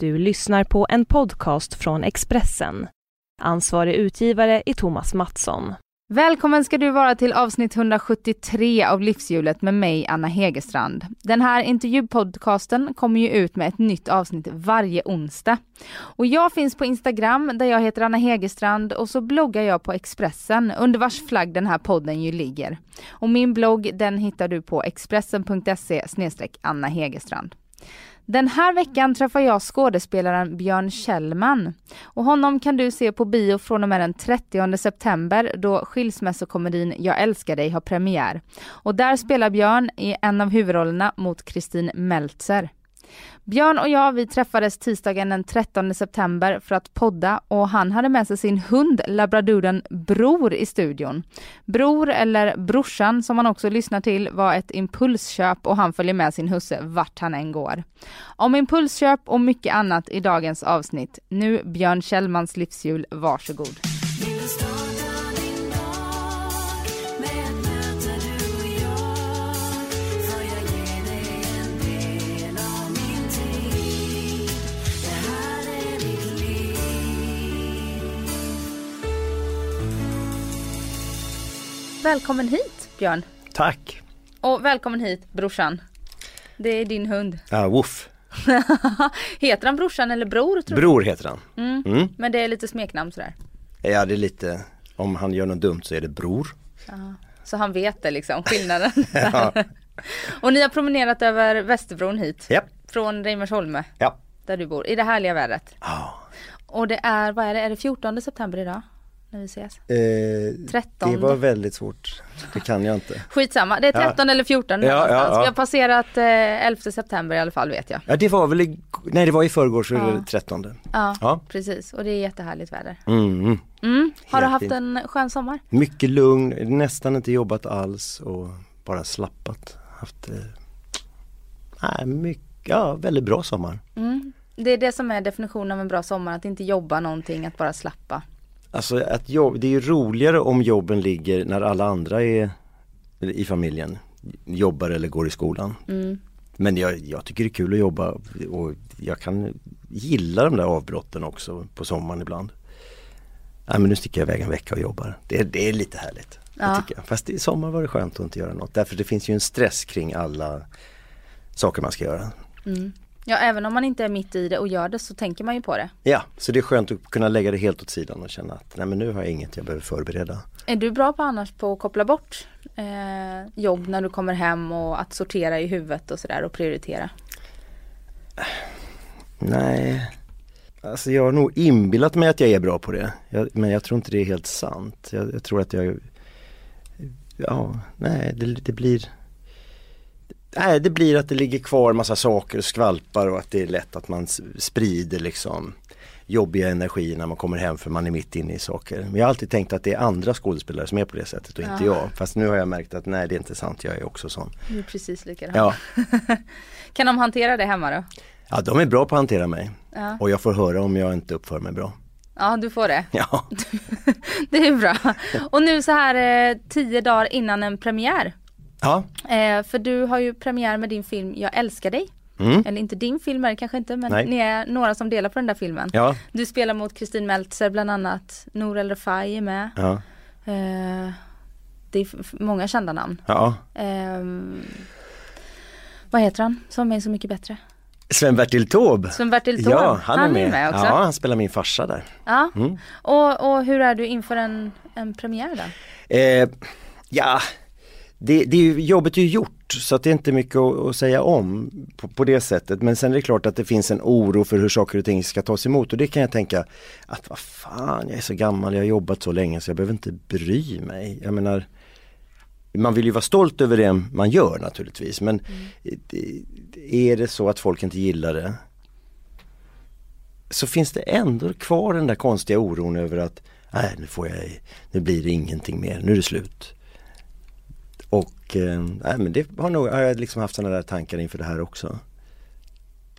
Du lyssnar på en podcast från Expressen. Ansvarig utgivare är Thomas Mattsson. Välkommen ska du vara till avsnitt 173 av Livshjulet med mig, Anna Hegerstrand. Den här intervjupodcasten kommer ju ut med ett nytt avsnitt varje onsdag. Och jag finns på Instagram där jag heter Anna Hegerstrand och så bloggar jag på Expressen under vars flagg den här podden ju ligger. Och min blogg den hittar du på expressen.se Anna Hegerstrand. Den här veckan träffar jag skådespelaren Björn Kjellman. Och honom kan du se på bio från och med den 30 september då skilsmässokomedin Jag älskar dig har premiär. Och där spelar Björn i en av huvudrollerna mot Kristin Meltzer. Björn och jag vi träffades tisdagen den 13 september för att podda och han hade med sig sin hund labradoren Bror i studion. Bror eller brorsan som han också lyssnar till var ett impulsköp och han följer med sin husse vart han än går. Om impulsköp och mycket annat i dagens avsnitt. Nu Björn Kjellmans livshjul, varsågod. Välkommen hit Björn. Tack. Och välkommen hit brorsan. Det är din hund. Ja, woof. heter han brorsan eller bror? Tror Bror heter han. Mm. Mm. Men det är lite smeknamn sådär? Ja det är lite, om han gör något dumt så är det bror. Ja. Så han vet det liksom, skillnaden. ja. Och ni har promenerat över Västerbron hit? Ja. Från Reimersholme? Ja. Där du bor, i det härliga vädret? Ja. Och det är, vad är det, är det 14 september idag? När vi ses? Eh, 13. Det var väldigt svårt. Det kan jag inte. Skitsamma, det är 13 ja. eller 14 ja, ja, ja, Vi har passerat eh, 11 september i alla fall vet jag. Ja det var väl, i, nej det var i förrgår så ja. är det 13. Ja, ja, precis och det är jättehärligt väder. Mm. Mm. Har du haft en skön sommar? Mycket lugn, nästan inte jobbat alls och bara slappat. Haft, eh, nej, mycket, ja väldigt bra sommar. Mm. Det är det som är definitionen av en bra sommar, att inte jobba någonting, att bara slappa. Alltså att jobb, det är ju roligare om jobben ligger när alla andra är i familjen jobbar eller går i skolan. Mm. Men jag, jag, tycker det är kul att jobba och jag kan gilla de där avbrotten också på sommaren ibland. Nej men nu sticker jag iväg en vecka och jobbar. Det, det är lite härligt. Ja. Fast i sommar var det skönt att inte göra något. Därför det finns ju en stress kring alla saker man ska göra. Mm. Ja även om man inte är mitt i det och gör det så tänker man ju på det. Ja, så det är skönt att kunna lägga det helt åt sidan och känna att nej men nu har jag inget jag behöver förbereda. Är du bra på annars på att koppla bort eh, jobb när du kommer hem och att sortera i huvudet och sådär och prioritera? Nej, alltså jag har nog inbillat mig att jag är bra på det. Jag, men jag tror inte det är helt sant. Jag, jag tror att jag, ja, nej det, det blir Nej, det blir att det ligger kvar massa saker och skvalpar och att det är lätt att man sprider liksom jobbiga energier när man kommer hem för man är mitt inne i saker. Men jag har alltid tänkt att det är andra skådespelare som är på det sättet och ja. inte jag. Fast nu har jag märkt att nej det är inte sant, jag är också sån. Du är precis likadan. Ja. kan de hantera det hemma då? Ja de är bra på att hantera mig. Ja. Och jag får höra om jag inte uppför mig bra. Ja du får det. Ja. det är bra. Och nu så här eh, tio dagar innan en premiär Ja. Eh, för du har ju premiär med din film Jag älskar dig. Mm. Eller inte din film är det kanske inte men Nej. ni är några som delar på den där filmen. Ja. Du spelar mot Kristin Meltzer bland annat. Nour El Refai är med. Ja. Eh, det är många kända namn. Ja. Eh, vad heter han som är Så mycket bättre? Sven-Bertil Taube. Sven-Bertil Taube. Ja, han, han är, med. med också. Ja, han spelar min farsa där. Ja. Mm. Och, och hur är du inför en, en premiär då? Eh, ja, det, det är jobbet är ju gjort så att det är inte mycket att, att säga om på, på, det sättet. Men sen är det klart att det finns en oro för hur saker och ting ska tas emot och det kan jag tänka att vad fan, jag är så gammal, jag har jobbat så länge så jag behöver inte bry mig. Jag menar man vill ju vara stolt över det man gör naturligtvis men mm. är det så att folk inte gillar det så finns det ändå kvar den där konstiga oron över att nej nu får jag, nu blir det ingenting mer, nu är det slut. Och eh, nej, men det har, nog, har jag liksom haft sådana där tankar inför det här också.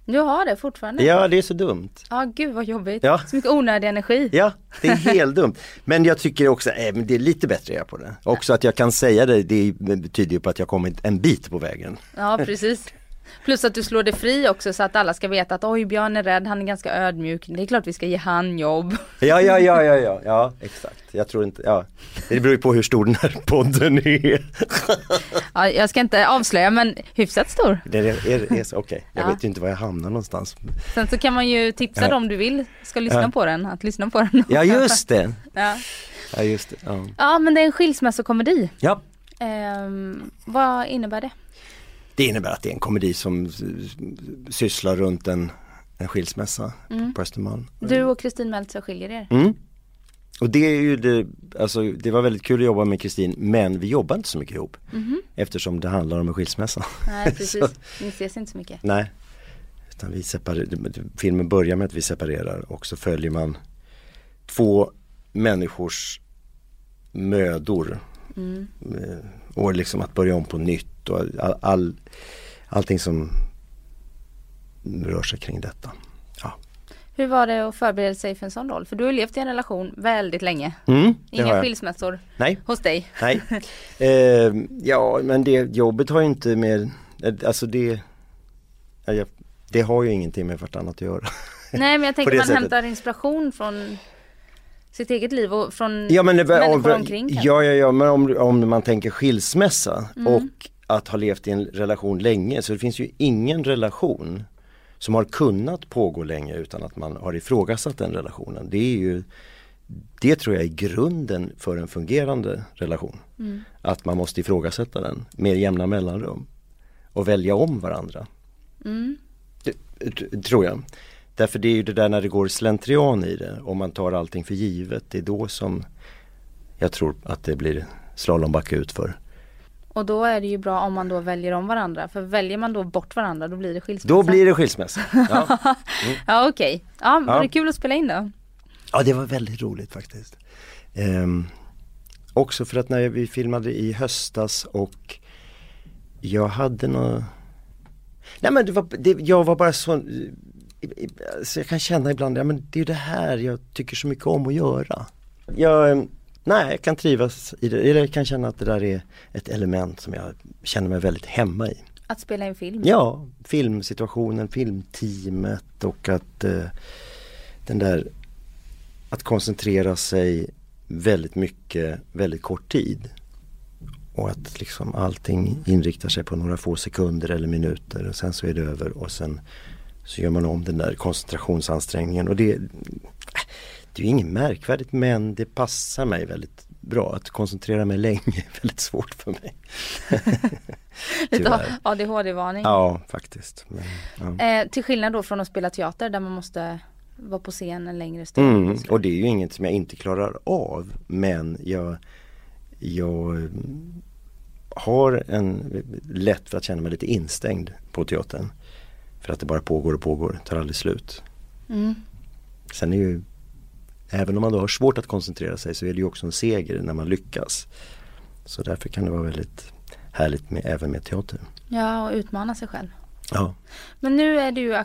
Du har det fortfarande? Ja det är så dumt. Ja gud vad jobbigt. Ja. Så mycket onödig energi. Ja det är helt dumt. Men jag tycker också, äh, det är lite bättre jag på det. Också att jag kan säga det, det betyder ju på att jag kommit en bit på vägen. Ja precis. Plus att du slår det fri också så att alla ska veta att oj Björn är rädd, han är ganska ödmjuk. Det är klart vi ska ge han jobb. Ja, ja, ja, ja, ja, ja, exakt. Jag tror inte, ja. Det beror ju på hur stor den här podden är. Ja, jag ska inte avslöja men hyfsat stor. Det är, är, är okej. Jag Ja. vet ju inte var jag hamnar någonstans. Sen så kan man ju tipsa Ja. dem du vill ska lyssna Ja. på den, att lyssna på den. Ja, just det. Ja, Ja, just det. Ja. ja men det är en skilsmässokomedi. ja. Ehm, vad innebär det? Det innebär att det är en komedi som sysslar runt en, en skilsmässa Mm. på Östermalm. Du och Kristin Meltzer skiljer er. Mm. Och det är ju det, alltså det var väldigt kul att jobba med Kristin men vi jobbar inte så mycket ihop Mhm. eftersom det handlar om en skilsmässa. Nej precis, ni ses inte så mycket. Nej, utan vi separerar, filmen börjar med att vi separerar och så följer man två människors mödor Mm. eh, och liksom att börja om på nytt och all, all, allting som rör sig kring detta. Ja. Hur var det att förbereda sig för en sån roll? För du har levt i en relation väldigt länge. Mm, Inga skilsmässor Nej, hos dig. nej. Eh, ja men det jobbet har ju inte med, eh, alltså det, det har ju ingenting med vartannat att göra. Nej men jag tänker det man sättet. hämtar inspiration från sitt eget liv och från Ja men människor om, omkring ja, ja, ja men om, om man tänker skilsmässa Mm. och att ha levt i en relation länge så det finns ju ingen relation som har kunnat pågå länge utan att man har ifrågasatt den relationen. Det är ju det tror jag är grunden för en fungerande relation. Mm. Att man måste ifrågasätta den med jämna mellanrum och välja om varandra. Mm. Det- Tror jag. Därför det är ju det där när det går slentrian i det och man tar allting för givet. Det är då som jag tror att det blir slalombacke ut för. Och då är det ju bra om man då väljer om varandra. För väljer man då bort varandra då blir det skilsmässa. Då blir det skilsmässa. Ja, Ja okej. Ja, var Ja. det kul att spela in då? ja det var väldigt roligt faktiskt. Ehm, också för att när vi filmade i höstas och jag hade nå Nej men det var, det, jag var bara så så jag kan känna ibland, ja men det är ju det här jag tycker så mycket om att göra. Jag, eh, nej, jag kan trivas i det, eller jag kan känna att det där är ett element som jag känner mig väldigt hemma i. Att spela in film? Ja, filmsituationen, filmteamet och att eh, den där att koncentrera sig väldigt mycket, väldigt kort tid. Och att liksom allting inriktar sig på några få sekunder eller minuter och sen så är det över och sen så gör man om den där koncentrationsansträngningen och det, det är ju inget märkvärdigt men det passar mig väldigt bra. Att koncentrera mig länge är väldigt svårt för mig. Lite. ADHD-varning. Ja, faktiskt. Men, ja. Eh, till skillnad då från att spela teater där man måste vara på scen en längre stund. Mm, och det är ju inget som jag inte klarar av men jag, jag mm, har en lätt för att känna mig lite instängd på teatern. För att det bara pågår och pågår, tar aldrig slut. Mm. Sen är ju, även om man då har svårt att koncentrera sig så är det ju också en seger när man lyckas. Så därför kan det vara väldigt härligt med, även med teater. Ja, och utmana sig själv. Ja. Men nu är du ju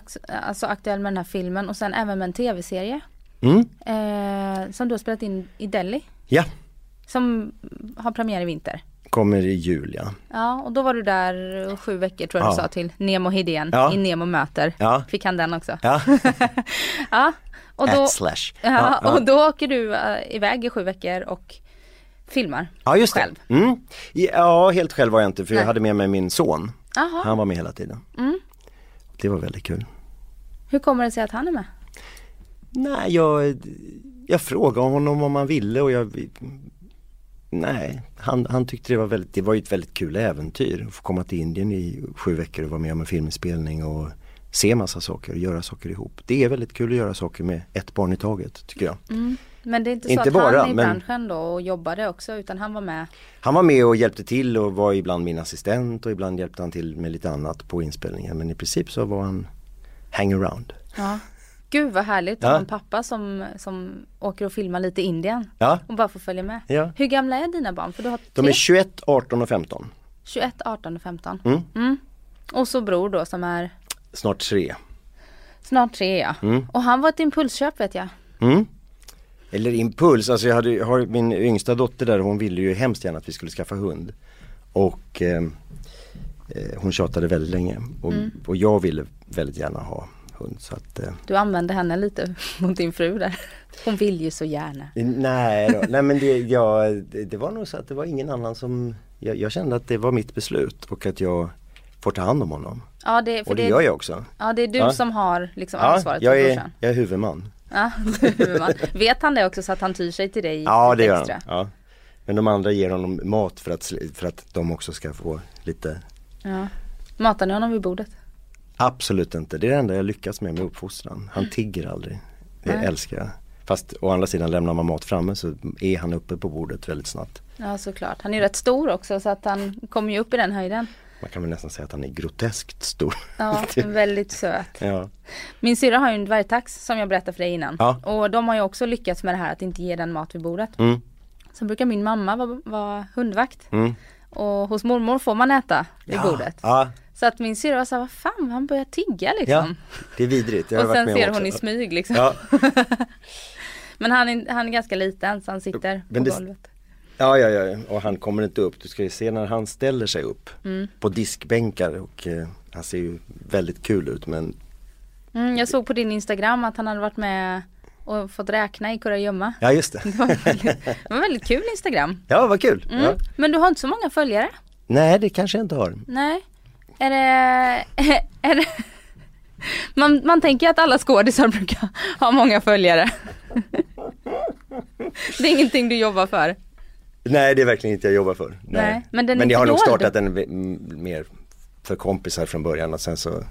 alltså aktuell med den här filmen och sen även med en tv-serie. Mm, Eh, som du har spelat in i Delhi. ja, Som har premiär i vinter. kommer i jul ja. Ja, och då var du där sju veckor tror jag Ja. du sa till Nemo Hedén Ja. i Nemo möter. Ja, Fick han den också. ja. Ja, och då, slash. ja, och då åker du eh, iväg i sju veckor och filmar. Ja just Själv? det. Mm. Ja helt själv var jag inte för jag Nej. hade med mig min son. Jaha, Han var med hela tiden. Mm. Det var väldigt kul. hur kommer det sig att han är med? Nej jag, jag frågade honom om han ville och jag Nej, han, han tyckte det var väldigt, det var ett väldigt kul äventyr att få komma till Indien i sju veckor och vara med om en filminspelning och se massa saker och göra saker ihop. Det är väldigt kul att göra saker med ett barn i taget tycker jag. Mm. Men det är inte så Inte att bara, han är i men- branschen då och jobbade också utan han var med. Han var med och hjälpte till och var ibland min assistent och ibland hjälpte han till med lite annat på inspelningen men i princip så var han hangaround. Ja. Gud vad härligt att Ja. ha en pappa som, som åker och filmar lite i Indien Ja, och bara får följa med. ja. Hur gamla är dina barn? För du har De är 21, 18 och 15. 21, 18 och 15. Mm. Mm. Och så bror då som är Snart tre. snart tre ja. Mm. Och han var ett impulsköp vet jag. Mm. Eller impuls, alltså jag, hade, jag har min yngsta dotter där hon ville ju hemskt gärna att vi skulle skaffa hund. Och eh, eh, hon tjatade väldigt länge och, Mm. och jag ville väldigt gärna ha hund så att eh, Du använde henne lite mot din fru där. Hon vill ju så gärna. Nej, då, nej men det, ja, det, det var nog så att det var ingen annan som jag, jag kände att det var mitt beslut och att jag får ta hand om honom. Ja det, för Och det det, gör jag också. ja, det är du Ja. som har liksom Ja, ansvaret jag är, brorsan. jag är huvudman. Ja, huvudman. Vet han det också så att han tyr sig till dig Ja det gör han. Ja. Men de andra ger honom mat för att, för att de också ska få lite Ja. Matar ni honom vid bordet? Absolut inte, det är det enda jag lyckas med med uppfostran. Han tigger aldrig. Det Nej. älskar jag. Fast å andra sidan lämnar man mat framme så är han uppe på bordet väldigt snabbt. Ja såklart. Han är ju rätt stor också så att han kommer ju upp i den höjden. Man kan väl nästan säga att han är groteskt stor. Ja, väldigt söt. Ja. Min syrra har ju en dvärgtax som jag berättade för dig innan. Ja. Och de har ju också lyckats med det här att inte ge den mat vid bordet. Mm, Sen brukar min mamma vara, vara hundvakt. mm. Och hos mormor får man äta vid bordet. Ja, Så att min syrra var såhär, vad fan han börjar tigga ja, liksom. det är vidrigt. Och sen ser också. hon i smyg liksom. Ja, Men han är, han är ganska liten så han sitter Men på det- golvet. Ja, ja, ja, och han kommer inte upp. Du ska ju se när han ställer sig upp Mm. på diskbänkar och eh, han ser ju väldigt kul ut men Mm, jag såg på din Instagram att han hade varit med och fått räkna i kurragömma. ja just det. Det var väldigt, det var väldigt kul Instagram. Ja, vad kul. Mm. Ja. Men du har inte så många följare? Nej, det kanske jag inte har. Nej. Är det, är det man, man tänker att alla skådisar brukar ha många följare. Det är ingenting du jobbar för. Nej, det är verkligen inte jag jobbar för. Nej, men den men jag har nog startat den mer för kompisar från början och sen så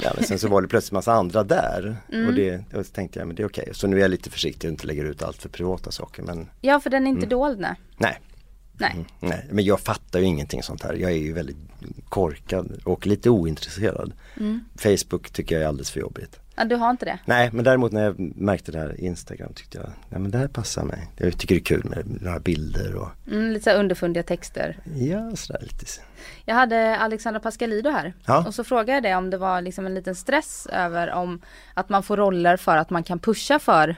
Ja, men sen så var det plötsligt massa andra där Mm. och det och så tänkte jag men det är okej. Så nu är jag lite försiktig och inte lägger ut allt för privata saker men Ja för den är inte Mm. dold nej. nej. Nej. Mm, nej. Men jag fattar ju ingenting sånt här. Jag är ju väldigt korkad och lite ointresserad. Mm. Facebook tycker jag är alldeles för jobbigt. Ja, du har inte det? Nej men däremot när jag märkte det här Instagram tyckte jag, nej men det här passar mig. Jag tycker det är kul med några bilder och Mm, lite så underfundiga texter. ja sådär lite. Jag hade Alexandra Pascalido här Ja. och så frågade jag det om det var liksom en liten stress över om att man får roller för att man kan pusha för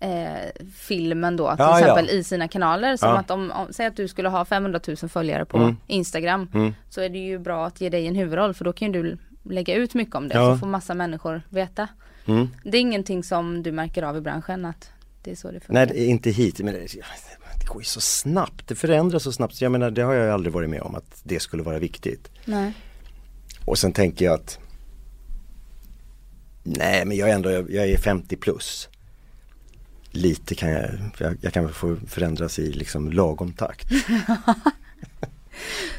eh, filmen då till Ja, exempel ja. i sina kanaler. Som att om, om, säg att du skulle ha 500 000 följare på Mm. Instagram Mm. så är det ju bra att ge dig en huvudroll för då kan ju du lägga ut mycket om det Ja. så får massa människor veta. Mm. Det är ingenting som du märker av i branschen att det är så det funkar. Nej, inte hit, men det, det går ju så snabbt. Det förändras så snabbt. Jag menar, det har jag aldrig varit med om att det skulle vara viktigt. Nej. Och sen tänker jag att Nej, men jag är ändå, jag är 50 plus. Lite kan jag, jag, jag kan få förändras i liksom lagom takt.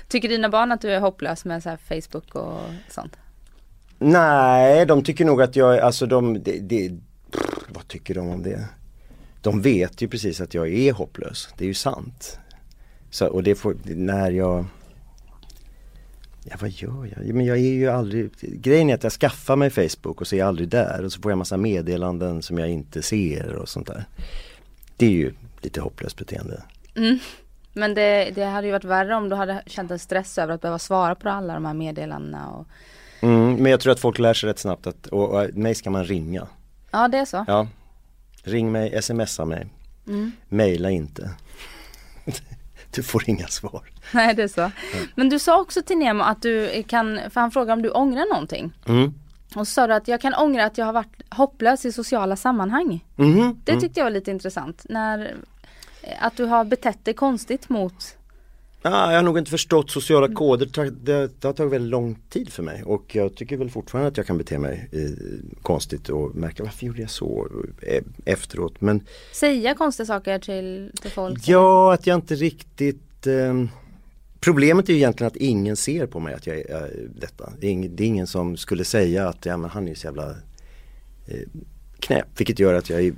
Tycker dina barn att du är hopplös med så Facebook och sånt? Nej, de tycker nog att jag, alltså de, det, det, pff, vad tycker de om det? De vet ju precis att jag är hopplös, det är ju sant. Så, och det får, när jag Ja vad gör jag? Men jag är ju aldrig, grejen är att jag skaffar mig Facebook och så är jag aldrig där och så får jag massa meddelanden som jag inte ser och sånt där. Det är ju lite hopplöst beteende. Mm. Men det, det hade ju varit värre om du hade känt en stress över att behöva svara på alla de här meddelandena och Mm, men jag tror att folk lär sig rätt snabbt att, och, och mig ska man ringa. Ja det är så. Ja. Ring mig, smsa mig. Mm. Maila inte. du får inga svar. Nej det är så. Men du sa också till Nemo att du kan, för han frågade om du ångrar någonting. Mm. Och så sa du att jag kan ångra att jag har varit hopplös i sociala sammanhang. Mhm. Det tyckte jag var lite intressant. När, att du har betett dig konstigt mot Ah, jag har nog inte förstått sociala koder. Det, det, har tagit väldigt lång tid för mig och jag tycker väl fortfarande att jag kan bete mig eh, konstigt och märka varför gjorde jag så eh, efteråt. Men säga konstiga saker till, till folk. ja, att jag inte riktigt eh, Problemet är ju egentligen att ingen ser på mig att jag är eh, detta. Det är, ingen, det är ingen som skulle säga att ja, men han är så jävla eh, knäpp. Vilket gör att jag eh,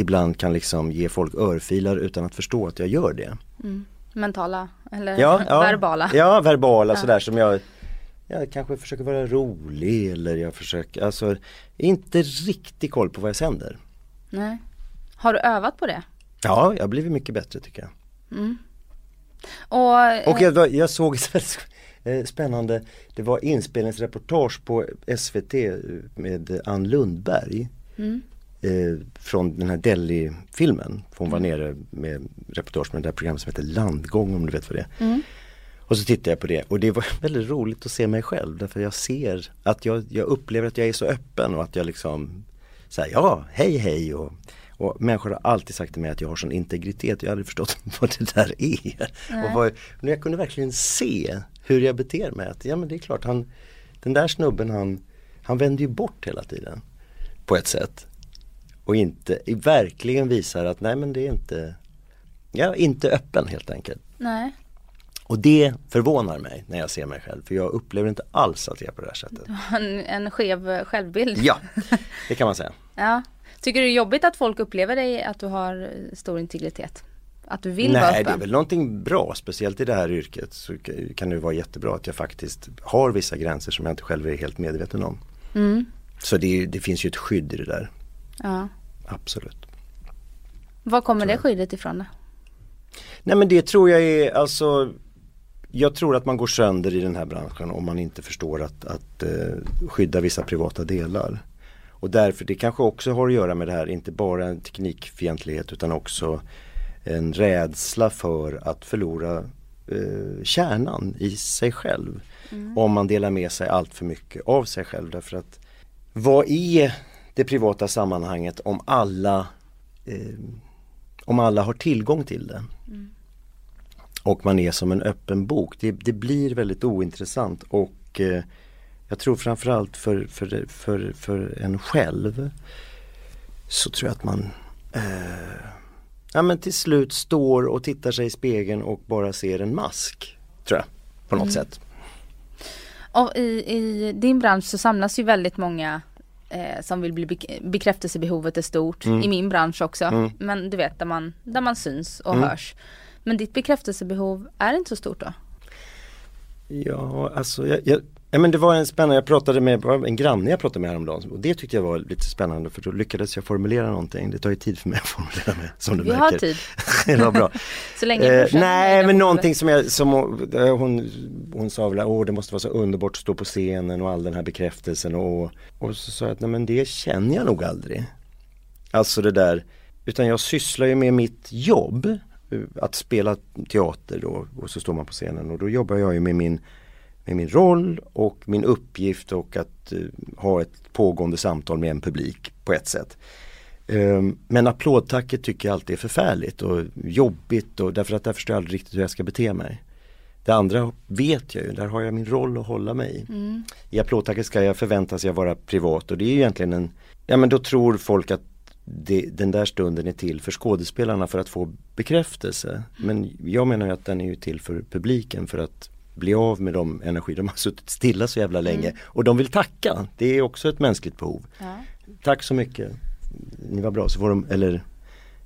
ibland kan liksom ge folk örfilar utan att förstå att jag gör det. Mm. Mentala eller ja, ja, verbala. Ja, verbala Ja. sådär som jag Jag kanske försöker vara rolig eller jag försöker, alltså inte riktigt koll på vad jag sänder. Nej. Har du övat på det? Ja, jag har blivit mycket bättre tycker jag. Mm. Och, Och jag, jag såg ett eh, spännande, det var inspelningsreportage på SVT med Ann Lundberg. Mm. Eh, från den här Delhi-filmen. Hon var nere med reportage med det där programmet som heter Landgång om du vet vad det är. Mm. Och så tittar jag på det och det var väldigt roligt att se mig själv därför jag ser att jag, jag upplever att jag är så öppen och att jag liksom säger ja, hej hej och, och människor har alltid sagt till mig att jag har sån integritet. Jag har aldrig förstått vad det där är. Och vad, men jag kunde verkligen se hur jag beter mig. Att, ja men det är klart, han, den där snubben han, han vänder ju bort hela tiden. På ett sätt. Och inte, verkligen visar att nej men det är inte, är inte öppen helt enkelt. Nej. Och det förvånar mig när jag ser mig själv för jag upplever inte alls att jag är på det här sättet. En, en skev självbild. Ja, det kan man säga. ja. Tycker du det är jobbigt att folk upplever dig att du har stor integritet? Att du vill vara Nej, det öppen? är väl någonting bra, speciellt i det här yrket så kan det vara jättebra att jag faktiskt har vissa gränser som jag inte själv är helt medveten om. Mm. Så det, det finns ju ett skydd i det där, Ja. Absolut. Var kommer det skyddet ifrån? Nej men det tror jag är alltså Jag tror att man går sönder i den här branschen om man inte förstår att, att eh, skydda vissa privata delar. Och därför, det kanske också har att göra med det här, inte bara en teknikfientlighet utan också en rädsla för att förlora eh, kärnan i sig själv. Om man delar med sig allt för mycket av sig själv. Därför att vad är det privata sammanhanget om alla eh, om alla har tillgång till det? och man är som en öppen bok. Det, det blir väldigt ointressant och eh, jag tror framförallt för, för, för, för en själv så tror jag att man eh, ja, men till slut står och tittar sig i spegeln och bara ser en mask. Tror jag, på något sätt. Och i, i din bransch så samlas ju väldigt många eh, som vill bli bek- bekräftelsebehovet är stort. Mm. I min bransch också. Mm. Men du vet där man, där man syns och Mm. hörs. Men ditt bekräftelsebehov är inte så stort då? Ja, alltså jag, jag, ja, men det var en spännande, jag pratade med en granne jag pratade med häromdagen och det tyckte jag var lite spännande för då lyckades jag formulera någonting. Det tar ju tid för mig att formulera mig som du Vi märker. har tid. det var bra. Så länge Eh, nej men någonting som jag, som hon, eh, hon, hon sa väl, åh det måste vara så underbart att stå på scenen och all den här bekräftelsen och, och så sa jag att nej men det känner jag nog aldrig. Alltså det där, utan jag sysslar ju med mitt jobb, eh, att spela teater då och så står man på scenen och då jobbar jag ju med min, med min roll och min uppgift och att eh, ha ett pågående samtal med en publik på ett sätt. Ehm, Men applådtacket tycker jag alltid är förfärligt och jobbigt och därför att där förstår jag aldrig riktigt hur jag ska bete mig. Det andra vet jag ju, där har jag min roll att hålla mig i. Mm. I applådtacket ska jag förväntas jag vara privat och det är ju egentligen en, ja men då tror folk att det, den där stunden är till för skådespelarna för att få bekräftelse. Men jag menar ju att den är ju till för publiken för att bli av med de energi, de har suttit stilla så jävla länge och de vill tacka. Det är också ett mänskligt behov. Ja. Tack så mycket. Ni var bra, så får de, eller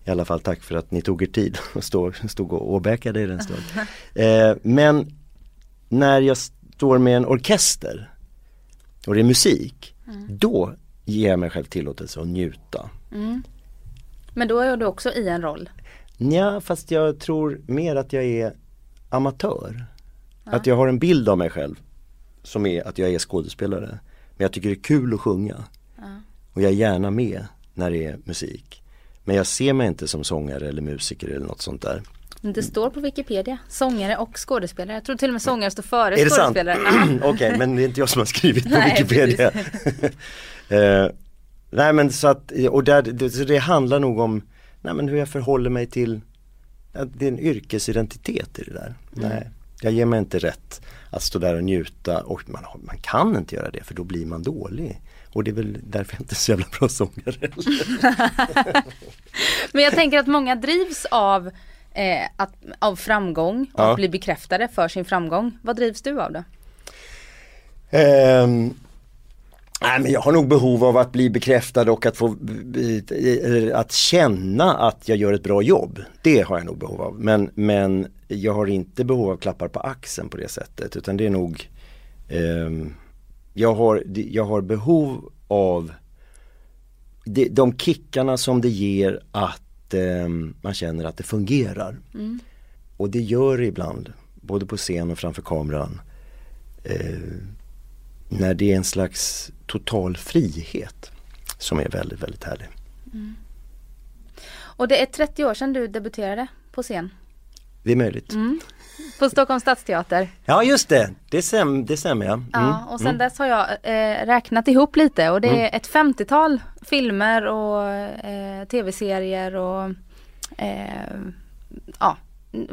i alla fall tack för att ni tog er tid och stod, stod och åbäkade er en stund. Eh, men när jag står med en orkester och det är musik, då ger jag mig själv tillåtelse att njuta. Mm. Men då är du också i en roll. Ja, fast jag tror mer att jag är amatör. Att jag har en bild av mig själv som är att jag är skådespelare. Men jag tycker det är kul att sjunga. Och jag är gärna med när det är musik. Men jag ser mig inte som sångare eller musiker eller något sånt där. Det står på Wikipedia, sångare och skådespelare. Jag tror till och med sångare står före Är skådespelare. Okej, men det är inte jag som har skrivit på Nej, Wikipedia. Eh, nej men så att, och där, det, det handlar nog om nej, men hur jag förhåller mig till, ja, det är en yrkesidentitet i det där. Mm. Nej, jag ger mig inte rätt att stå där och njuta och man, man kan inte göra det för då blir man dålig. Och det är väl därför jag inte är så jävla bra sångare. Men jag tänker att många drivs av, eh, att, av framgång och Ja. att bli bekräftade för sin framgång. Vad drivs du av då? Ehm, nej men jag har nog behov av att bli bekräftad och att få eh, att känna att jag gör ett bra jobb. Det har jag nog behov av. Men, men jag har inte behov av klappar på axeln på det sättet utan det är nog ehm, jag, har, jag har behov av de, de kickarna som det ger att ehm, man känner att det fungerar. Och det gör det ibland, både på scen och framför kameran. Eh, när det är en slags total frihet som är väldigt, väldigt härlig. Och det är 30 år sedan du debuterade på scen. Det är möjligt. Mm. på Stockholms stadsteater. Ja just det, det, stäm, det stämmer ja. Mm. Ja, och sen dess har jag eh, räknat ihop lite och det Mm. är ett 50-tal filmer och eh, tv-serier och eh, ja,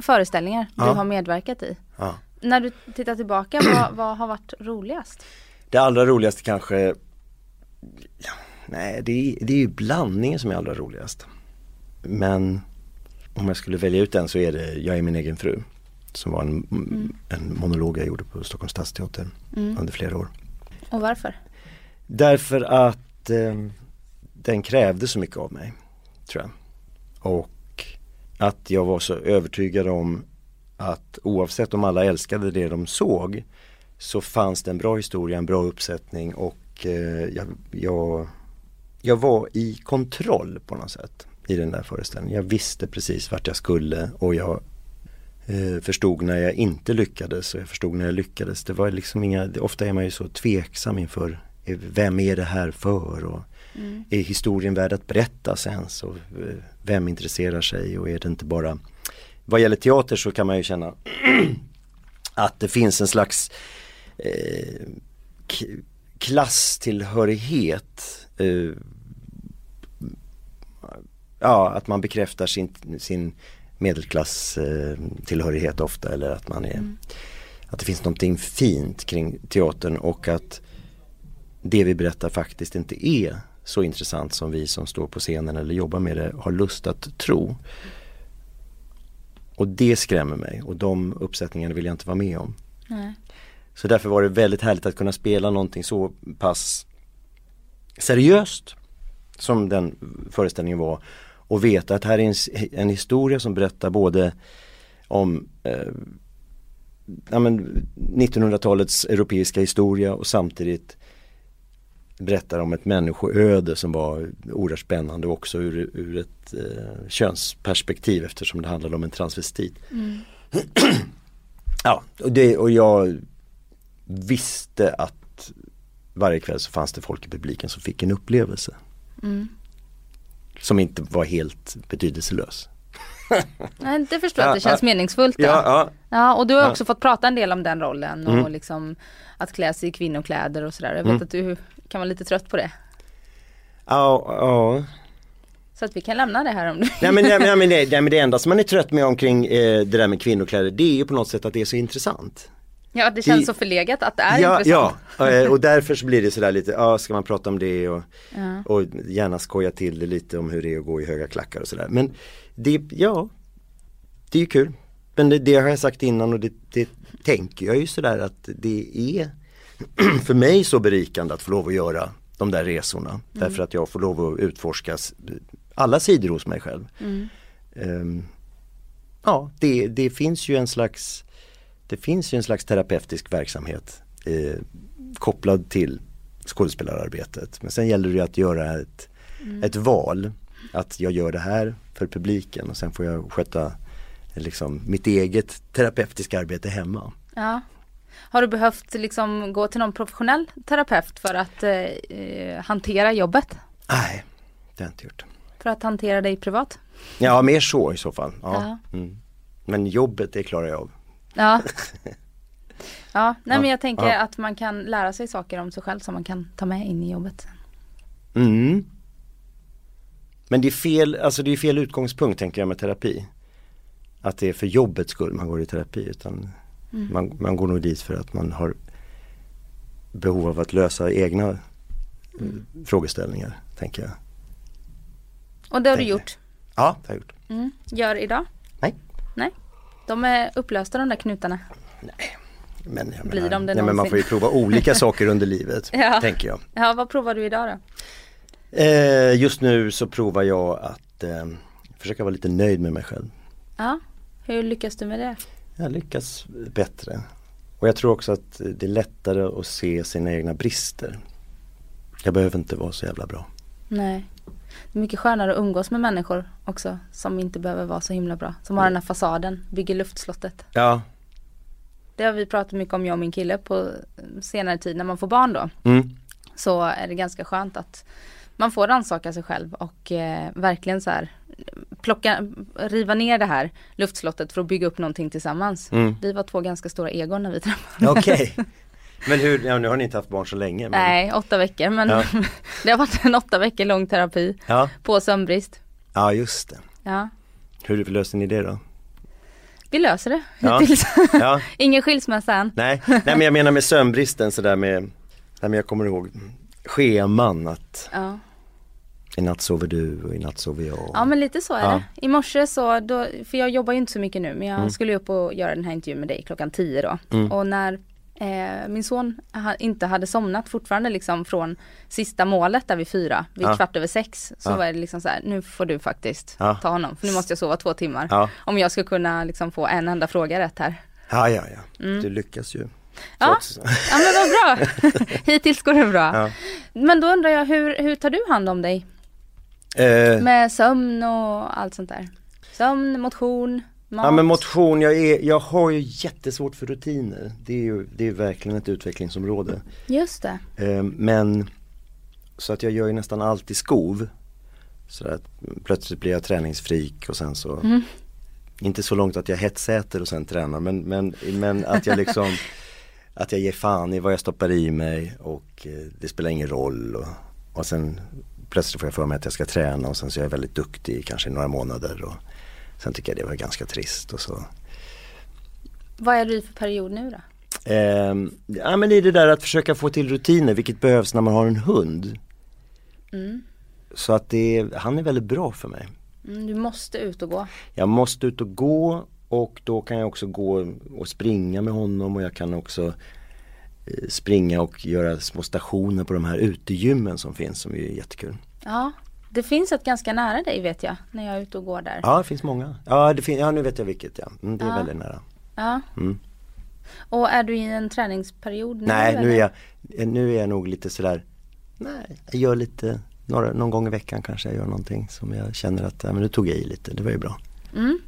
föreställningar Ja. du har medverkat i. Ja. När du tittar tillbaka, vad, vad har varit roligast? Det allra roligaste kanske, ja, nej det är, det är ju blandningen som är allra roligast. Men om jag skulle välja ut en så är det Jag är min egen fru. Som var en, en monolog jag gjorde på Stockholms stadsteater under flera år. Och varför? Därför att eh, den krävde så mycket av mig, tror jag. Och att jag var så övertygad om att oavsett om alla älskade det de såg så fanns det en bra historia, en bra uppsättning och eh, jag, jag, jag var i kontroll på något sätt i den där föreställningen. Jag visste precis vart jag skulle och jag eh, förstod när jag inte lyckades och jag förstod när jag lyckades. Det var liksom inga, ofta är man ju så tveksam inför eh, vem är det här för och är historien värd att berättas ens och vem intresserar sig och är det inte bara vad gäller teater så kan man ju känna att det finns en slags eh, klasstillhörighet eh, Ja, att man bekräftar sin, sin medelklass eh, ofta eller att man är Att det finns någonting fint kring teatern och att det vi berättar faktiskt inte är så intressant som vi som står på scenen eller jobbar med det har lust att tro. Och det skrämmer mig och de uppsättningarna vill jag inte vara med om. Nej. Så därför var det väldigt härligt att kunna spela någonting så pass seriöst som den föreställningen var och veta att här är en, en historia som berättar både om eh, ja, men 1900-talets europeiska historia och samtidigt berättar om ett människoöde som var oerhört spännande också ur, ur ett eh, könsperspektiv eftersom det handlade om en transvestit. ja, och, det, och jag visste att varje kväll så fanns det folk i publiken som fick en upplevelse. Som inte var helt betydelselös. Nej, det förstår jag Ja, att det känns ja. meningsfullt. Då. Ja, ja. Ja, och du har Ja. också fått prata en del om den rollen och Mm. liksom att klä sig i kvinnokläder och sådär. Jag vet Mm. att du kan vara lite trött på det. Ja, ja. Så att vi kan lämna det här om du Nej men, nej, nej, det, nej, men det enda som man är trött med omkring eh, det där med kvinnokläder det är ju på något sätt att det är så intressant. Ja, det känns Det- så förlegat att det är ja, intressant. ja, eh, och därför så blir det sådär lite, ja ska man prata om det och, Ja. och gärna skoja till det lite om hur det är att gå i höga klackar och sådär. Men det, ja, det är ju kul. Men det, det har jag sagt innan och det, det tänker jag ju sådär att det är för mig så berikande att få lov att göra de där resorna. Därför att jag får lov att utforska alla sidor hos mig själv. Ehm, ja, det, det finns ju en slags det finns ju en slags terapeutisk verksamhet eh, kopplad till skådespelararbetet. Men sen gäller det att göra ett, ett val. Att jag gör det här för publiken och sen får jag sköta liksom, mitt eget terapeutiska arbete hemma. Ja. Har du behövt liksom gå till någon professionell terapeut för att eh, hantera jobbet? Nej, det har jag inte gjort. För att hantera dig privat? Ja, mer så i så fall. Ja. Ja. Mm. Men jobbet, det klarar jag av. Ja. Ja, nej men jag tänker ja. att man kan lära sig saker om sig själv som man kan ta med in i jobbet. Mm. Men det är fel, alltså det är fel utgångspunkt tänker jag med terapi. Att det är för jobbets skull man går i terapi utan man, man går nog dit för att man har behov av att lösa egna eh, frågeställningar, tänker jag. Och det har du Tänker. gjort. Ja, det har jag gjort. Mm. Gör idag? Nej. Nej. De är upplösta de där knutarna. Men, jag Blir menar, de det nej, men man får ju prova olika saker under livet, Ja. tänker jag. Ja, vad provar du idag då? Eh, just nu så provar jag att eh, försöka vara lite nöjd med mig själv. Ja, hur lyckas du med det? Jag lyckas bättre. Och jag tror också att det är lättare att se sina egna brister. Jag behöver inte vara så jävla bra. Nej. Det är mycket skönare att umgås med människor också som inte behöver vara så himla bra. Som har den här fasaden, bygger luftslottet. Ja. Det har vi pratat mycket om jag och min kille på senare tid när man får barn då. Mm. Så är det ganska skönt att man får rannsaka sig själv och eh, verkligen så här plocka, riva ner det här luftslottet för att bygga upp någonting tillsammans. Mm. Vi var två ganska stora egon när vi träffades. Okej. Men hur, ja, nu har ni inte haft barn så länge. Men... Nej, åtta veckor men Ja. det har varit en åtta veckor lång terapi Ja. på sömnbrist. ja, just det. Ja, Hur löser ni det då? vi löser det hittills. Ja, Ingen skilsmässa än. nej, nej men jag menar med sömnbristen sådär med, nej men jag kommer ihåg scheman att Ja. i natt sover du och i natt sover jag. ja men lite så är Ja. det. I morse så, då, för jag jobbar ju inte så mycket nu men jag Mm. skulle upp och göra den här intervjun med dig klockan 10 då. Mm. Och när eh, min son ha, inte hade somnat fortfarande liksom från sista målet där vid fyra, vid Ja. kvart över sex. Så Ja. var det liksom så här, nu får du faktiskt Ja. ta honom för nu måste jag sova två timmar. Om jag ska kunna liksom få en enda fråga rätt här. ja, ja, ja. du lyckas ju. Mm. Ja. Ja men vad bra! Hittills går det bra. Ja. Men då undrar jag, hur, hur tar du hand om dig? Eh, Med sömn och allt sånt där? Sömn, motion, mat? Ja men motion, jag, är, jag har ju jättesvårt för rutiner. Det är ju det är verkligen ett utvecklingsområde. Just det. Eh, men så att jag gör ju nästan allt i skov. Så att plötsligt blir jag träningsfrik och sen så Mm. Inte så långt att jag hetsäter och sen tränar men, men, men att jag liksom Att jag ger fan i vad jag stoppar i mig och eh, det spelar ingen roll och, och sen Plötsligt får jag för mig att jag ska träna och sen så är jag väldigt duktig kanske i några månader och Sen tycker jag det var ganska trist och så Vad är du i för period nu då? Ehm, ja men det är det där att försöka få till rutiner vilket behövs när man har en hund. Mm. Så att det han är väldigt bra för mig. Mm, du måste ut och gå. Jag måste ut och gå och då kan jag också gå och springa med honom och jag kan också eh, springa och göra små stationer på de här utegymmen som finns som är jättekul. Ja, det finns ett ganska nära dig vet jag, när jag är ute och går där. Ja det finns många. Ja, det fin- ja nu vet jag vilket ja. Mm, det är Ja. väldigt nära. Ja. Mm. Och är du i en träningsperiod nu? Nej nu är, jag, nu är jag nog lite sådär Nej, jag gör lite några, någon gång i veckan kanske jag gör någonting som jag känner att, ja men nu tog jag i lite, det var ju bra. Mm.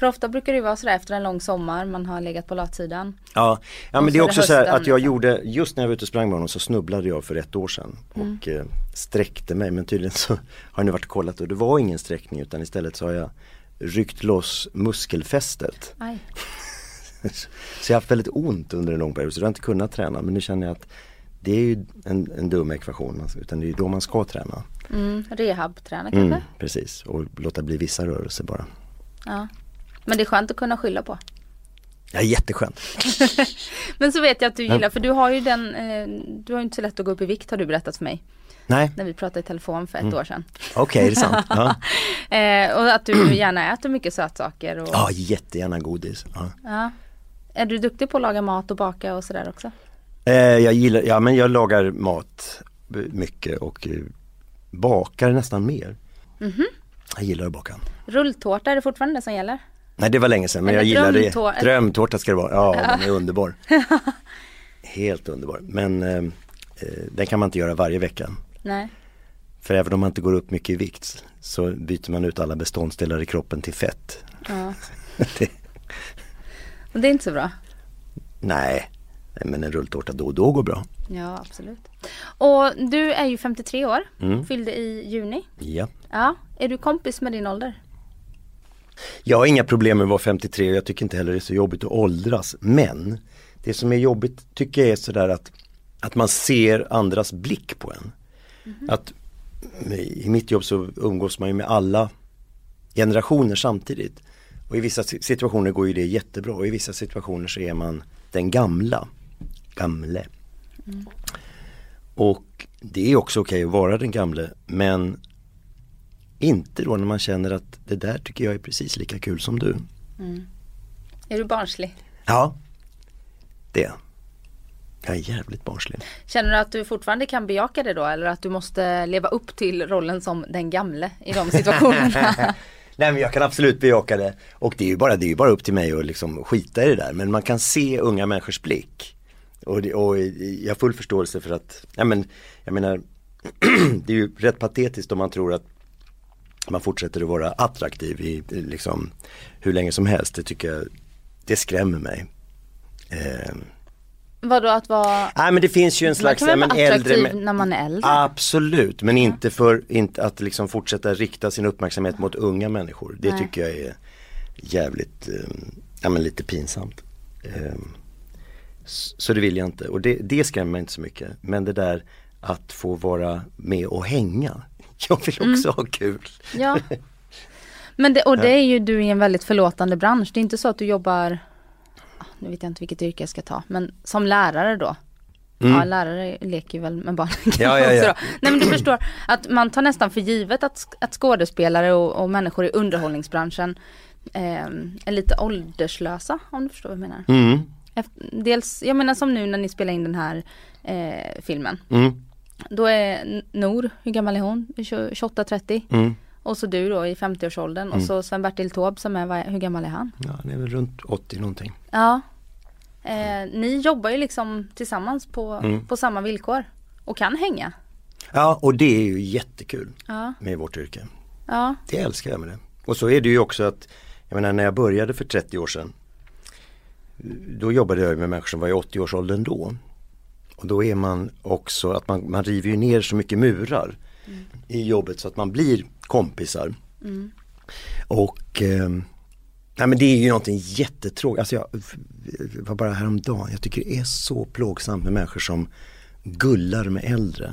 För ofta brukar det vara sådär efter en lång sommar, man har legat på latsidan. Ja, ja men det är också så att jag liksom. gjorde, just när jag var ute och sprang med honom så snubblade jag för ett år sedan Mm. och eh, sträckte mig men tydligen så har jag nu varit och kollat och det var ingen sträckning utan istället så har jag ryckt loss muskelfästet. Så jag har haft väldigt ont under en lång period så jag har inte kunnat träna men nu känner jag att det är ju en, en dum ekvation alltså, utan det är ju då man ska träna. Mm. Rehabträna kanske? Mm, precis, och låta bli vissa rörelser bara. Ja. Men det är skönt att kunna skylla på. Ja, jätteskönt. Men så vet jag att du gillar, för du har ju den, eh, du har ju inte så lätt att gå upp i vikt har du berättat för mig. Nej, När vi pratade i telefon för ett Mm. år sedan. okej är det sant? Ja. Eh, och att du gärna äter mycket sötsaker. Och, ja, jättegärna godis. Ja. ja. Är du duktig på att laga mat och baka och sådär också? Eh, jag gillar, ja men jag lagar mat mycket och eh, bakar nästan mer. Mhm. Jag gillar att baka. Rulltårta, är det fortfarande det som gäller? Nej det var länge sedan men Eller jag gillar det. drömtår- Drömtårta ska det vara, ja den är underbar. Helt underbar. Men eh, eh, den kan man inte göra varje vecka. Nej. För även om man inte går upp mycket i vikt så byter man ut alla beståndsdelar i kroppen till fett. Ja. Det- Och det är inte så bra. Nej, nej, men en rulltårta då och då går bra. Ja, absolut. Och du är ju 53 år, Mm. fyllde i juni. Ja. Ja, är du kompis med din ålder? Jag har inga problem med att vara 53 och jag tycker inte heller det är så jobbigt att åldras. Men det som är jobbigt tycker jag är sådär att, att man ser andras blick på en. Att i mitt jobb så umgås man ju med alla generationer samtidigt. Och i vissa si- situationer går ju det jättebra och i vissa situationer så är man den gamla. Gamle. Och det är också okej att vara den gamle men inte då när man känner att det där tycker jag är precis lika kul som du. Är du barnslig? Ja, det. Jag är jävligt barnslig. Känner du att du fortfarande kan bejaka det då eller att du måste leva upp till rollen som den gamle i de situationerna? Nej men jag kan absolut bejaka det. Och det är ju bara, det är bara upp till mig att liksom skita i det där. Men man kan se unga människors blick. Och, det, och jag har full förståelse för att, ja men, jag menar, det är ju rätt patetiskt om man tror att man fortsätter att vara attraktiv i liksom hur länge som helst. Det tycker jag, det skrämmer mig. Eh, Vadå att vara, Nej men det finns ju en man slags, kan väl ja, vara attraktiv äldre men, när man är äldre? Absolut, men inte för inte att liksom fortsätta rikta sin uppmärksamhet mot unga människor. Det Nej. tycker jag är jävligt, eh, ja men lite pinsamt. Eh, så det vill jag inte och det, det skrämmer mig inte så mycket. Men det där att få vara med och hänga. Jag vill Mm. också ha kul. Ja. Men det, och det är ju du i en väldigt förlåtande bransch. Det är inte så att du jobbar, ah, nu vet jag inte vilket yrke jag ska ta, men som lärare då. Ja, lärare leker ju väl med barn. Mm. Ja, ja, ja. Nej men du förstår att man tar nästan för givet att, att skådespelare och, och människor i underhållningsbranschen eh, är lite ålderslösa om du förstår vad jag menar. Mm, Efter, dels, jag menar som nu när ni spelar in den här eh, filmen. mm, Då är Nor, hur gammal är hon? 28-30. mm. Och så du då i 50-årsåldern och så Sven-Bertil Taube som är, vad hur gammal är han? Ja, det är väl runt 80 någonting. Ja. Eh, ni jobbar ju liksom tillsammans på, Mm. på samma villkor och kan hänga. Ja, och det är ju jättekul Ja, med vårt yrke. ja, Det älskar jag med det. Och så är det ju också att, jag menar när jag började för 30 år sedan Då jobbade jag med människor som var i 80-årsåldern då. Och då är man också att man, man river ju ner så mycket murar i jobbet så att man blir kompisar. Och eh, nej men det är ju någonting jättetråkigt. Alltså jag var bara häromdagen, jag tycker det är så plågsamt med människor som gullar med äldre.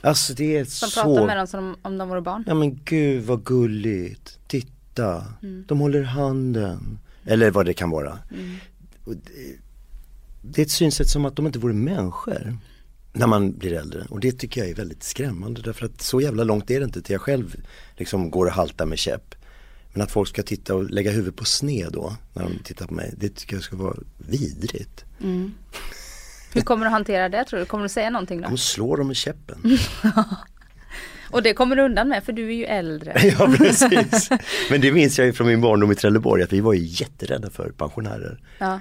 Alltså det är som så pratar med dem som om de vore barn. Ja men gud vad gulligt, titta, Mm. de håller handen. Eller vad det kan vara. Mm. Det, är ett synsätt som att de inte vore människor. När man blir äldre och det tycker jag är väldigt skrämmande därför att så jävla långt är det inte till jag själv liksom går och haltar med käpp. Men att folk ska titta och lägga huvudet på sned då när de tittar på mig, det tycker jag ska vara vidrigt. Hur kommer du att hantera det tror du? Kommer du säga någonting då? De slår dem med käppen. Och det kommer du undan med för du är ju äldre. Ja precis. Men det minns jag ju från min barndom i Trelleborg att vi var ju jätterädda för pensionärer. Ja,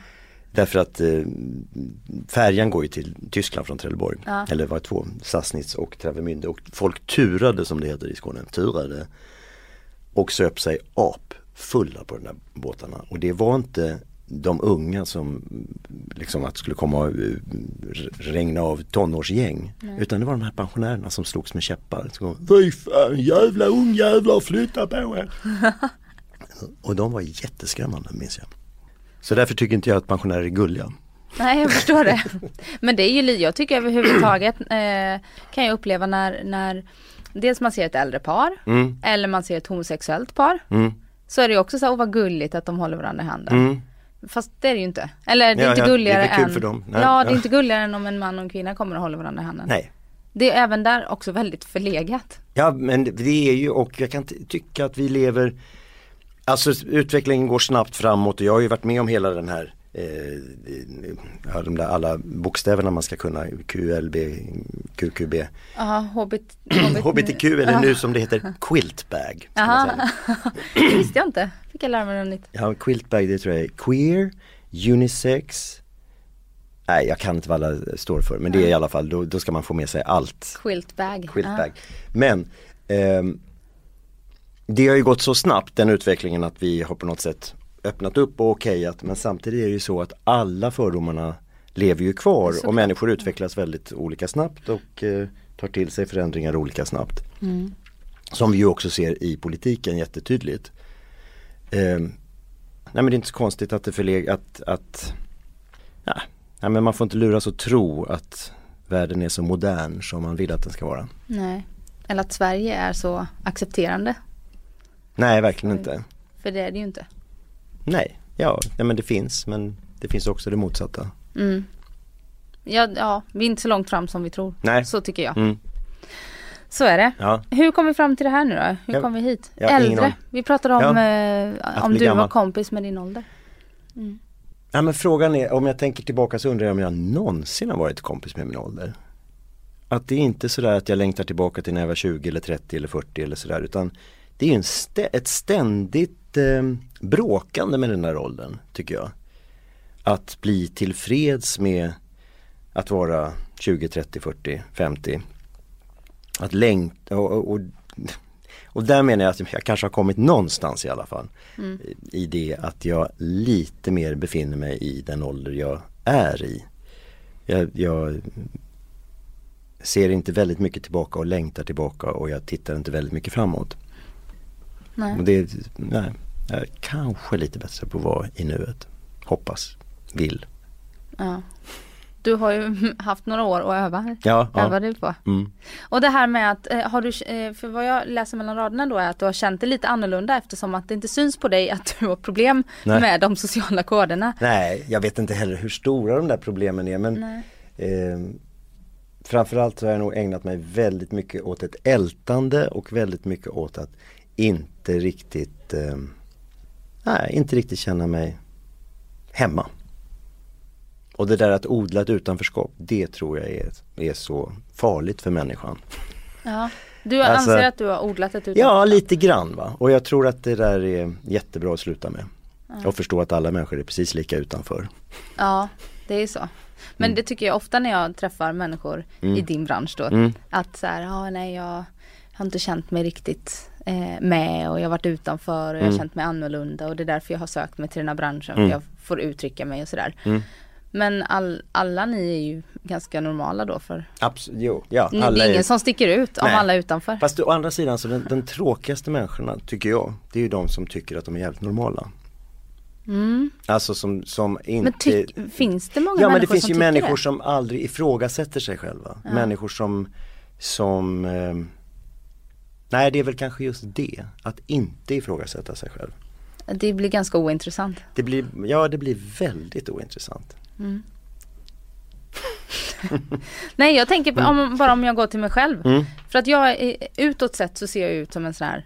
Därför att eh, färjan går ju till Tyskland från Trelleborg. Ja. Eller var två, Sassnitz och Travemünde. Och folk turade som det heter i Skåne, turade. Och söp sig ap fulla på de där båtarna. Och det var inte de unga som liksom att det skulle komma och eh, regna av tonårsgäng. Utan det var de här pensionärerna som slogs med käppar. Fy fan jävla ungjävlar flytta på er. och de var jätteskrämmande minns jag. Så därför tycker inte jag att pensionärer är gulliga. nej jag förstår det. Men det är ju, jag tycker överhuvudtaget eh, kan jag uppleva när, när dels man ser ett äldre par Mm, eller man ser ett homosexuellt par. mm, Så är det också så här, åh vad gulligt att de håller varandra i handen. mm. Fast det är det ju inte. Eller det är Ja, inte ja, det är gulligare än för dem. Nej, Ja det är ja. inte gulligare än om en man och en kvinna kommer och håller varandra i handen. Nej. Det är även där också väldigt förlegat. Ja men det är ju och jag kan ty- tycka att vi lever Alltså utvecklingen går snabbt framåt och jag har ju varit med om hela den här eh, de där alla bokstäverna man ska kunna QLB, QQB, Ja, hobbit, HBTQ eller nu som det heter quiltbag. Aha. det visste jag inte. Fick jag lära mig något nytt. Ja, quiltbag det tror jag är queer, unisex Nej jag kan inte vad alla står för men det är i alla fall, då, då ska man få med sig allt Quiltbag. Quiltbag. Men ehm, det har ju gått så snabbt den utvecklingen att vi har på något sätt öppnat upp och okejat men samtidigt är det ju så att alla fördomarna lever ju kvar Såklart. och människor utvecklas väldigt olika snabbt och eh, tar till sig förändringar olika snabbt. Som vi ju också ser i politiken jättetydligt. Ehm, nej men det är inte så konstigt att det förleg att, att ja, nej, men man får inte luras att tro att världen är så modern som man vill att den ska vara. Nej. Eller att Sverige är så accepterande. Nej, verkligen inte. För det är det ju inte. Nej, ja, ja men det finns men det finns också det motsatta. Mm. Ja, ja, vi är inte så långt fram som vi tror. Nej. Så tycker jag. Mm. Så är det. Ja, Hur kom vi fram till det här nu då? Hur kom vi hit? ingen Äldre. aning. Vi pratade om Ja, eh, om du var gammal. kompis med din ålder. ja men frågan är, om jag tänker tillbaka så undrar jag om jag någonsin har varit kompis med min ålder. Att det är inte sådär att jag längtar tillbaka till när jag var 20 eller 30 eller 40 eller sådär utan det är ju stä- ett ständigt eh, bråkande med den där åldern tycker jag. Att bli tillfreds med att vara 20, 30, 40, 50. Att längta och, och, och, där menar jag att jag kanske har kommit någonstans i alla fall. I det att jag lite mer befinner mig i den ålder jag är i. Jag, jag ser inte väldigt mycket tillbaka och längtar tillbaka och jag tittar inte väldigt mycket framåt. Nej. Och det, nej, jag är kanske lite bättre på att vara i nuet. Hoppas, vill. Ja. Du har ju haft några år att öva, Ja, öva ja. dig på. Mm. Och det här med att, eh, har du, eh, för vad jag läser mellan raderna då är att du har känt det lite annorlunda eftersom att det inte syns på dig att du har problem Nej. med de sociala koderna. Nej, jag vet inte heller hur stora de där problemen är men eh, Framförallt så har jag nog ägnat mig väldigt mycket åt ett ältande och väldigt mycket åt att inte riktigt eh, Nej, inte riktigt känna mig hemma. Och det där att odla ett utanförskap, det tror jag är, är så farligt för människan. Ja. Du Alltså- anser att du har odlat ett Ja, utanförskap? lite grann va. Och jag tror att det där är jättebra att sluta med. Och förstå att alla människor är precis lika utanför. Ja, det är så. Men Mm. det tycker jag ofta när jag träffar människor i din bransch då. Mm. Att så här, ja nej jag har inte känt mig riktigt med och jag har varit utanför och jag har Mm. känt mig annorlunda och det är därför jag har sökt mig till den här branschen Mm. för jag får uttrycka mig och sådär. Mm. Men all, alla ni är ju ganska normala då för Absolut, jo, ja. ni, det alla är är- ingen som sticker ut om alla är utanför. Fast å andra sidan så den, den tråkigaste människorna tycker jag, det är ju de som tycker att de är jävligt normala. Mm. Alltså som, som inte Men tyck, finns det många Ja men det människor finns som ju människor det? som aldrig ifrågasätter sig själva. Människor som, som eh, Nej det är väl kanske just det, att inte ifrågasätta sig själv. Det blir ganska ointressant. Det blir, ja det blir väldigt ointressant. Nej jag tänker på, om, bara om jag går till mig själv. Mm. För att jag, utåt sett så ser jag ut som en sån här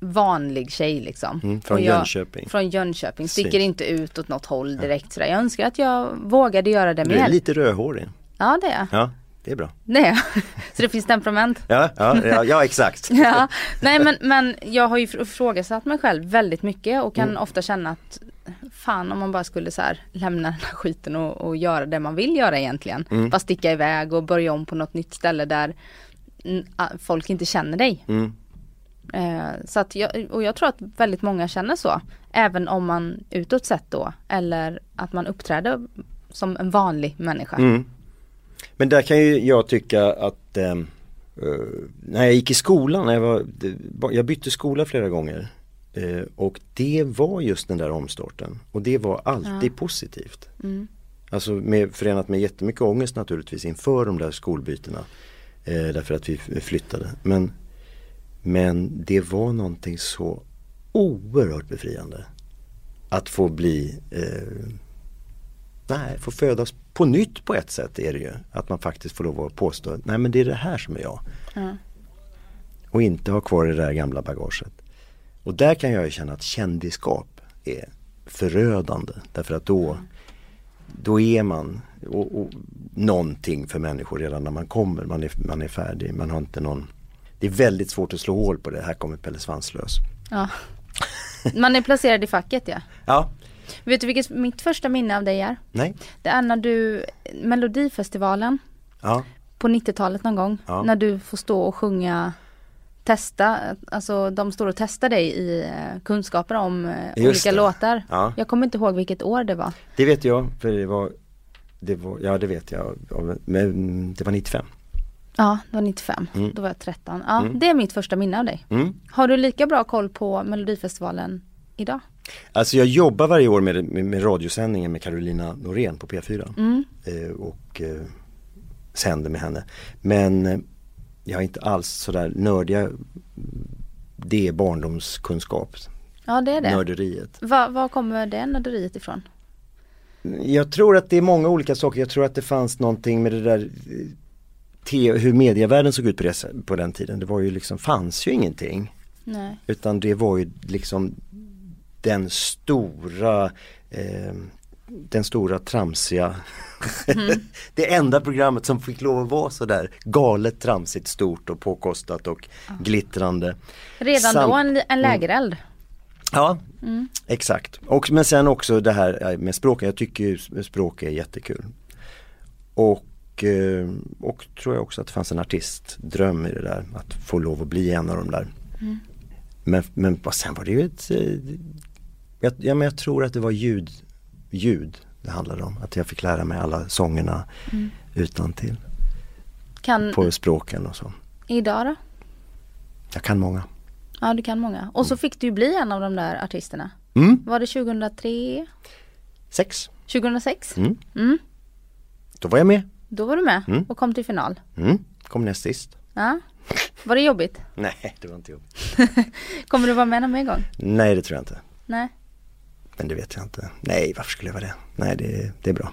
vanlig tjej liksom. Mm, från jag, Jönköping. Från Jönköping, sticker Precis. inte ut åt något håll direkt sådär. Jag önskar att jag vågade göra det Du är mer. lite rödhårig. Ja det är jag. Ja, det är bra. Jag. Så det finns temperament. Ja, ja, ja, ja exakt. Ja, nej men, men jag har ju ifrågasatt mig själv väldigt mycket och kan Mm. ofta känna att fan om man bara skulle så här lämna den här skiten och, och göra det man vill göra egentligen. Mm. Bara sticka iväg och börja om på något nytt ställe där folk inte känner dig. Mm. Eh, så att jag, och jag tror att väldigt många känner så. Även om man utåt sett då eller att man uppträder som en vanlig människa. Mm. Men där kan ju jag tycka att eh, eh, när jag gick i skolan, när jag, var, jag bytte skola flera gånger eh, och det var just den där omstarten och det var alltid positivt. Mm. Alltså med, förenat med jättemycket ångest naturligtvis inför de där skolbytena eh, därför att vi flyttade. Men, men det var någonting så oerhört befriande att få bli eh, Nej, få födas på nytt på ett sätt är det ju. Att man faktiskt får lov att påstå, nej men det är det här som är jag. Ja. Och inte ha kvar det där gamla bagaget. Och där kan jag ju känna att kändiskap är förödande. Därför att då, då är man och, och, någonting för människor redan när man kommer. Man är, man är färdig, man har inte någon Det är väldigt svårt att slå hål på det, här kommer Pelle Svanslös. Ja. Man är placerad i facket ja. Ja, Vet du vilket mitt första minne av dig är? nej, Det är när du, Melodifestivalen ja, på 90-talet någon gång. Ja. När du får stå och sjunga Testa, alltså de står och testar dig i eh, kunskaper om eh, Just olika det. låtar. ja. Jag kommer inte ihåg vilket år det var. Det vet jag, för det var, det var ja det vet jag, men det var 95. Ja, det var 95. Mm. Då var jag 13. Ja, Mm. det är mitt första minne av dig. Mm. Har du lika bra koll på Melodifestivalen idag? Alltså jag jobbar varje år med, med, med radiosändningen med Carolina Norén på P4 Mm. eh, och eh, sänder med henne. Men eh, jag är inte alls sådär nördiga, det är barndomskunskap, Ja, det är det. nörderiet. Va- Var kommer det nörderiet ifrån? Jag tror att det är många olika saker, jag tror att det fanns någonting med det där eh, hur medievärlden såg ut på, det, på den tiden. Det var ju liksom, fanns ju ingenting. Nej. Utan det var ju liksom den stora eh, den stora tramsiga Det enda programmet som fick lov att vara sådär galet tramsigt stort och påkostat och glittrande. Redan Sam- då en, en lägereld? Ja, Mm. exakt. Och, men sen också det här eh, med språk, jag tycker språk är jättekul. Och, eh, och tror jag också att det fanns en artistdröm i det där, att få lov att bli en av de där. Mm. Men, men sen var det ju ett, eh, jag, ja, men jag tror att det var ljud, ljud det handlade om. Att jag fick lära mig alla sångerna Mm. utan till Kan, på språken och så. idag då? Jag kan många. Ja du kan många. Och så fick du bli en av de där artisterna. Mm. Var det 2003? Sex. 2006? Mm. Mm. Då var jag med. Då var du med Mm. och kom till final. Mm. Kom näst sist. Ja. Var det jobbigt? Nej, det var inte jobbigt. Kommer du vara med någon mer gång? Nej, det tror jag inte. Nej. Men det vet jag inte. Nej, varför skulle jag vara det? Nej, det, det är bra.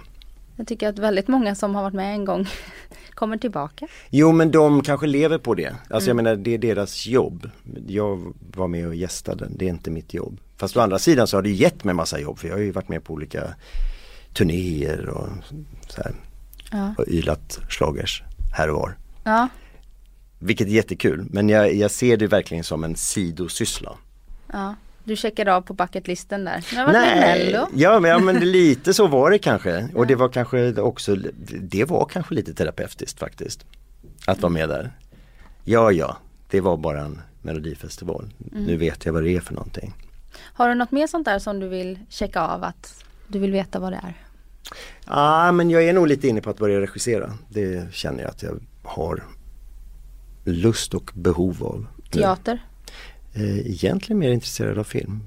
Jag tycker att väldigt många som har varit med en gång kommer tillbaka. Jo, men de kanske lever på det. Alltså Mm. jag menar, det är deras jobb. Jag var med och gästade, det är inte mitt jobb. Fast å andra sidan så har det gett mig massa jobb för jag har ju varit med på olika turnéer och så här. Ja. Och ylat schlagers här och var. Ja. Vilket är jättekul, men jag, jag ser det verkligen som en sidosyssla. ja. Du checkar av på bucketlisten där. Mello. ja men, ja men lite så var det kanske. Och det var kanske också, det var kanske lite terapeutiskt faktiskt. Att vara med där. Ja ja, det var bara en melodifestival. Mm. Nu vet jag vad det är för någonting. Har du något mer sånt där som du vill checka av att du vill veta vad det är? Ja ah, men jag är nog lite inne på att börja regissera. Det känner jag att jag har lust och behov av. Teater? Eh, egentligen mer intresserad av film.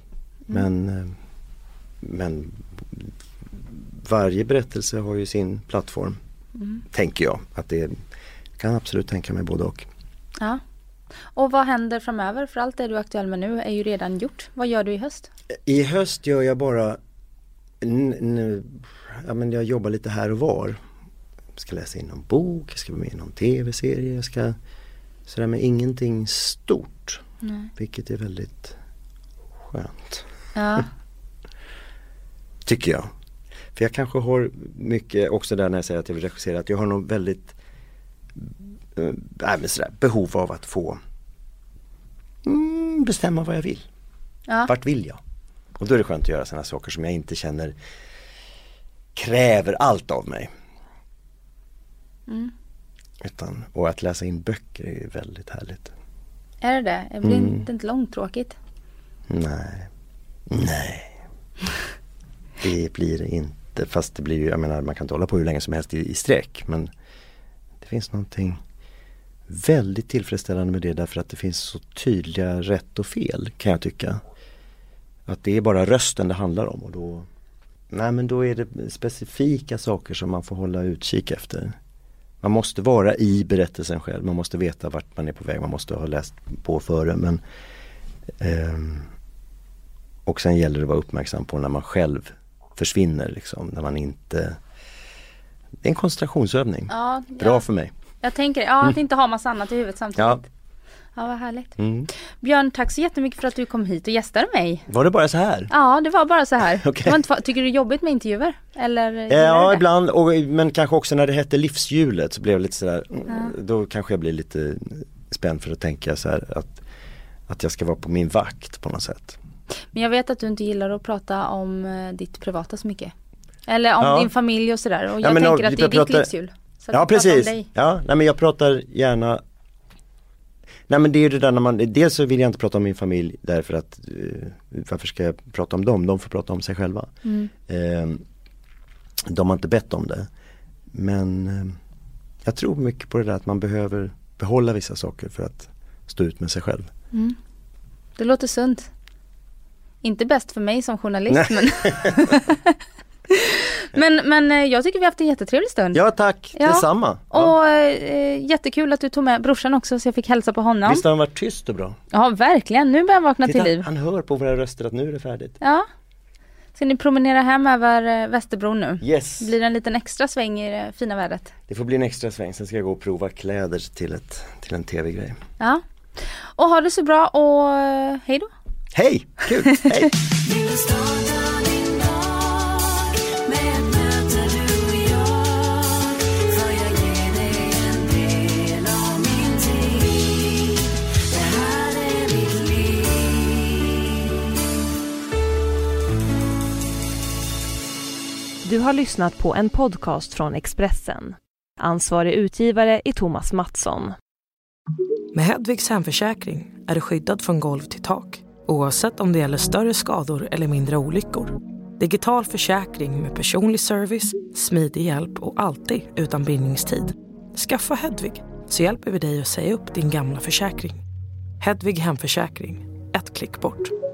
Men, eh, men varje berättelse har ju sin plattform. Tänker jag. Att det kan absolut tänka mig både och. Ja. Och vad händer framöver? För allt det du är aktuell med nu är ju redan gjort. Vad gör du i höst? I höst gör jag bara ja, men jag jobbar lite här och var. Jag ska läsa in någon bok, jag ska vara med i någon tv-serie, jag ska sådär men ingenting stort. Nej. Vilket är väldigt skönt. Ja. Tycker jag. För jag kanske har mycket också där när jag säger att jag vill regissera, att jag har nog väldigt äh, men sådär, behov av att få mm, bestämma vad jag vill. ja. Vart vill jag? Och då är det skönt att göra sådana saker som jag inte känner kräver allt av mig. Mm. Utan, och att läsa in böcker är väldigt härligt. Är det det? Det blir Mm. inte, inte långtråkigt? Nej, nej. Det blir det inte. Fast det blir ju, jag menar man kan inte hålla på hur länge som helst i, i sträck. Men det finns någonting väldigt tillfredsställande med det därför att det finns så tydliga rätt och fel kan jag tycka. Att det är bara rösten det handlar om och då Nej men då är det specifika saker som man får hålla utkik efter. Man måste vara i berättelsen själv, man måste veta vart man är på väg, man måste ha läst på före men ehm, Och sen gäller det att vara uppmärksam på när man själv försvinner liksom, när man inte Det är en koncentrationsövning. Ja, Bra ja. för mig. Jag tänker, ja att inte ha massa annat i huvudet samtidigt. Ja. Ja, vad härligt. Mm. Björn, tack så jättemycket för att du kom hit och gästade mig. Var det bara så här? Ja, det var bara så här. Det var inte, tycker du det är jobbigt med intervjuer? Eller du Ja det? ibland, och, men kanske också när det hette livshjulet så blev jag lite sådär, mm, då kanske jag blir lite spänd för att tänka så här att, att jag ska vara på min vakt på något sätt. Men jag vet att du inte gillar att prata om eh, ditt privata så mycket. Eller om Ja. din familj och sådär. Och Ja, jag men tänker och- att det är jag ditt pratar- livshjul. Ja pratar precis, ja nej men jag pratar gärna Nej men det är ju det där när man, dels så vill jag inte prata om min familj därför att eh, varför ska jag prata om dem? De får prata om sig själva. Mm. Eh, de har inte bett om det. Men eh, jag tror mycket på det där att man behöver behålla vissa saker för att stå ut med sig själv. Mm. Det låter sunt. Inte bäst för mig som journalist men Men, men eh, jag tycker vi har haft en jättetrevlig stund. Ja tack, Ja. detsamma. Ja. Och eh, jättekul att du tog med brorsan också så jag fick hälsa på honom. Visst har han varit tyst och bra? Ja verkligen, nu börjar han vakna Titta, till liv. han hör på våra röster att nu är det färdigt. Ja. Ska ni promenera hem över eh, Västerbron nu? Yes, Blir det en liten extra sväng i det fina vädret? det får bli en extra sväng. Sen ska jag gå och prova kläder till, ett, till en tv-grej. Ja. Och ha det så bra och eh, hej då. Hej, kul, hej! Du har lyssnat på en podcast från Expressen. Ansvarig utgivare är Thomas Mattsson. Med Hedvigs hemförsäkring är du skyddad från golv till tak oavsett om det gäller större skador eller mindre olyckor. Digital försäkring med personlig service, smidig hjälp och alltid utan bindningstid. Skaffa Hedvig så hjälper vi dig att säga upp din gamla försäkring. Hedvig Hemförsäkring, ett klick bort.